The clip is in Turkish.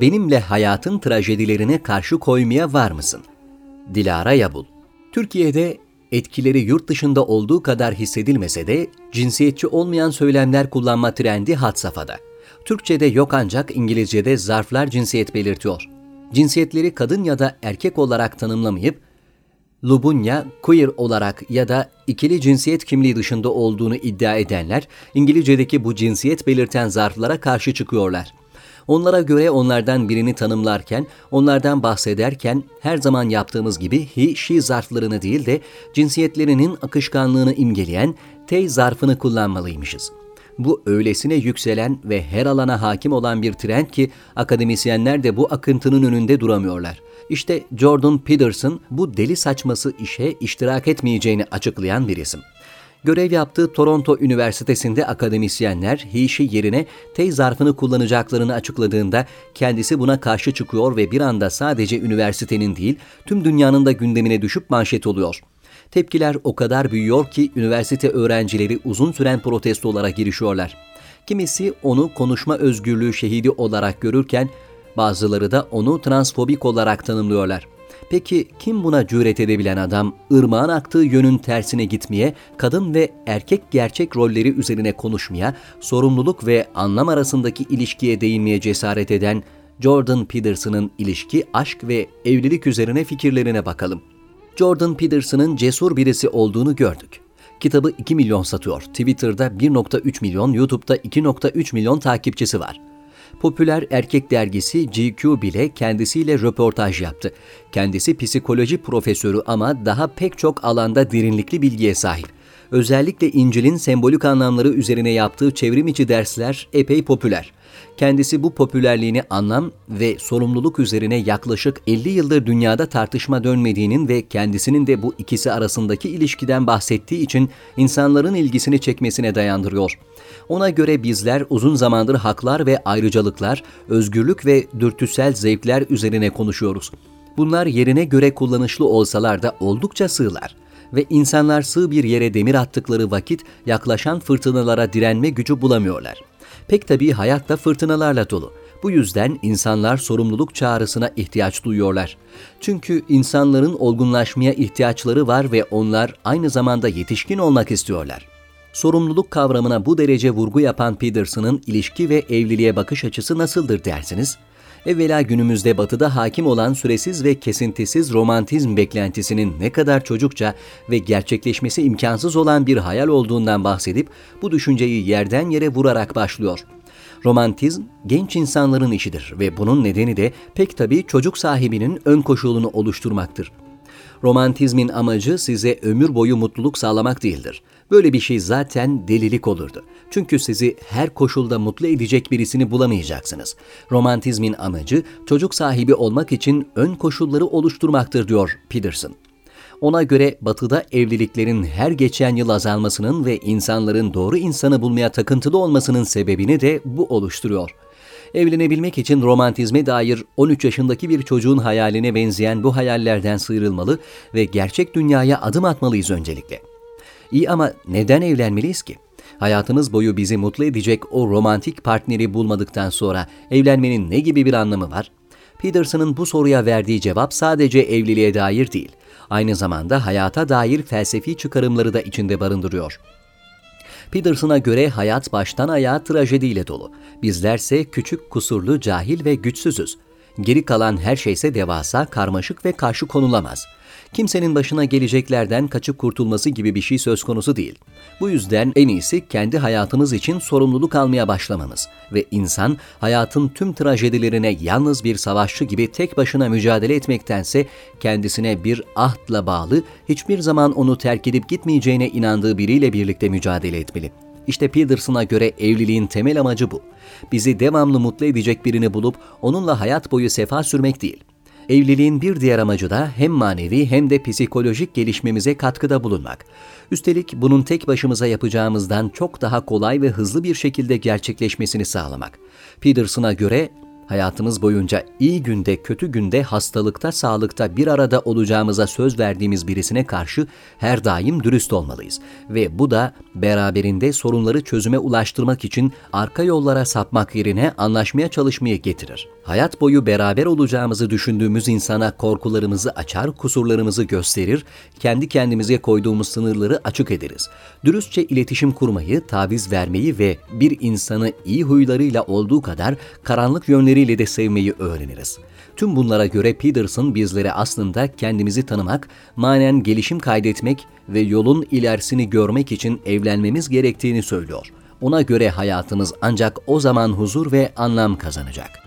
benimle hayatın trajedilerine karşı koymaya var mısın? Dilara Yabul Türkiye'de etkileri yurt dışında olduğu kadar hissedilmese de cinsiyetçi olmayan söylemler kullanma trendi had safhada. Türkçe'de yok ancak İngilizce'de zarflar cinsiyet belirtiyor. Cinsiyetleri kadın ya da erkek olarak tanımlamayıp Lubunya, queer olarak ya da ikili cinsiyet kimliği dışında olduğunu iddia edenler, İngilizce'deki bu cinsiyet belirten zarflara karşı çıkıyorlar. Onlara göre onlardan birini tanımlarken, onlardan bahsederken her zaman yaptığımız gibi he, she zarflarını değil de cinsiyetlerinin akışkanlığını imgeleyen they zarfını kullanmalıymışız. Bu öylesine yükselen ve her alana hakim olan bir trend ki akademisyenler de bu akıntının önünde duramıyorlar. İşte Jordan Peterson bu deli saçması işe iştirak etmeyeceğini açıklayan bir isim. Görev yaptığı Toronto Üniversitesi'nde akademisyenler he yerine tey zarfını kullanacaklarını açıkladığında kendisi buna karşı çıkıyor ve bir anda sadece üniversitenin değil tüm dünyanın da gündemine düşüp manşet oluyor. Tepkiler o kadar büyüyor ki üniversite öğrencileri uzun süren protestolara girişiyorlar. Kimisi onu konuşma özgürlüğü şehidi olarak görürken bazıları da onu transfobik olarak tanımlıyorlar. Peki kim buna cüret edebilen adam, ırmağın aktığı yönün tersine gitmeye, kadın ve erkek gerçek rolleri üzerine konuşmaya, sorumluluk ve anlam arasındaki ilişkiye değinmeye cesaret eden Jordan Peterson'ın ilişki, aşk ve evlilik üzerine fikirlerine bakalım. Jordan Peterson'ın cesur birisi olduğunu gördük. Kitabı 2 milyon satıyor. Twitter'da 1.3 milyon, YouTube'da 2.3 milyon takipçisi var. Popüler erkek dergisi GQ bile kendisiyle röportaj yaptı. Kendisi psikoloji profesörü ama daha pek çok alanda derinlikli bilgiye sahip. Özellikle İncil'in sembolik anlamları üzerine yaptığı çevrim içi dersler epey popüler. Kendisi bu popülerliğini anlam ve sorumluluk üzerine yaklaşık 50 yıldır dünyada tartışma dönmediğinin ve kendisinin de bu ikisi arasındaki ilişkiden bahsettiği için insanların ilgisini çekmesine dayandırıyor. Ona göre bizler uzun zamandır haklar ve ayrıcalıklar, özgürlük ve dürtüsel zevkler üzerine konuşuyoruz. Bunlar yerine göre kullanışlı olsalar da oldukça sığlar ve insanlar sığ bir yere demir attıkları vakit yaklaşan fırtınalara direnme gücü bulamıyorlar. Pek tabii hayat da fırtınalarla dolu. Bu yüzden insanlar sorumluluk çağrısına ihtiyaç duyuyorlar. Çünkü insanların olgunlaşmaya ihtiyaçları var ve onlar aynı zamanda yetişkin olmak istiyorlar. Sorumluluk kavramına bu derece vurgu yapan Peterson'ın ilişki ve evliliğe bakış açısı nasıldır dersiniz? Evvela günümüzde batıda hakim olan süresiz ve kesintisiz romantizm beklentisinin ne kadar çocukça ve gerçekleşmesi imkansız olan bir hayal olduğundan bahsedip bu düşünceyi yerden yere vurarak başlıyor. Romantizm genç insanların işidir ve bunun nedeni de pek tabii çocuk sahibinin ön koşulunu oluşturmaktır. Romantizmin amacı size ömür boyu mutluluk sağlamak değildir. Böyle bir şey zaten delilik olurdu. Çünkü sizi her koşulda mutlu edecek birisini bulamayacaksınız. Romantizmin amacı çocuk sahibi olmak için ön koşulları oluşturmaktır diyor Peterson. Ona göre batıda evliliklerin her geçen yıl azalmasının ve insanların doğru insanı bulmaya takıntılı olmasının sebebini de bu oluşturuyor. Evlenebilmek için romantizme dair 13 yaşındaki bir çocuğun hayaline benzeyen bu hayallerden sıyrılmalı ve gerçek dünyaya adım atmalıyız öncelikle. İyi ama neden evlenmeliyiz ki? Hayatımız boyu bizi mutlu edecek o romantik partneri bulmadıktan sonra evlenmenin ne gibi bir anlamı var? Peterson'ın bu soruya verdiği cevap sadece evliliğe dair değil, aynı zamanda hayata dair felsefi çıkarımları da içinde barındırıyor. Peterson'a göre hayat baştan ayağa trajediyle dolu. Bizlerse küçük, kusurlu, cahil ve güçsüzüz. Geri kalan her şeyse devasa, karmaşık ve karşı konulamaz kimsenin başına geleceklerden kaçıp kurtulması gibi bir şey söz konusu değil. Bu yüzden en iyisi kendi hayatımız için sorumluluk almaya başlamamız ve insan hayatın tüm trajedilerine yalnız bir savaşçı gibi tek başına mücadele etmektense kendisine bir ahtla bağlı, hiçbir zaman onu terk edip gitmeyeceğine inandığı biriyle birlikte mücadele etmeli. İşte Peterson'a göre evliliğin temel amacı bu. Bizi devamlı mutlu edecek birini bulup onunla hayat boyu sefa sürmek değil. Evliliğin bir diğer amacı da hem manevi hem de psikolojik gelişmemize katkıda bulunmak. Üstelik bunun tek başımıza yapacağımızdan çok daha kolay ve hızlı bir şekilde gerçekleşmesini sağlamak. Peterson'a göre hayatımız boyunca iyi günde, kötü günde, hastalıkta, sağlıkta bir arada olacağımıza söz verdiğimiz birisine karşı her daim dürüst olmalıyız. Ve bu da beraberinde sorunları çözüme ulaştırmak için arka yollara sapmak yerine anlaşmaya çalışmayı getirir. Hayat boyu beraber olacağımızı düşündüğümüz insana korkularımızı açar, kusurlarımızı gösterir, kendi kendimize koyduğumuz sınırları açık ederiz. Dürüstçe iletişim kurmayı, taviz vermeyi ve bir insanı iyi huylarıyla olduğu kadar karanlık yönleriyle de sevmeyi öğreniriz. Tüm bunlara göre Peterson bizlere aslında kendimizi tanımak, manen gelişim kaydetmek ve yolun ilerisini görmek için evlenmemiz gerektiğini söylüyor. Ona göre hayatımız ancak o zaman huzur ve anlam kazanacak.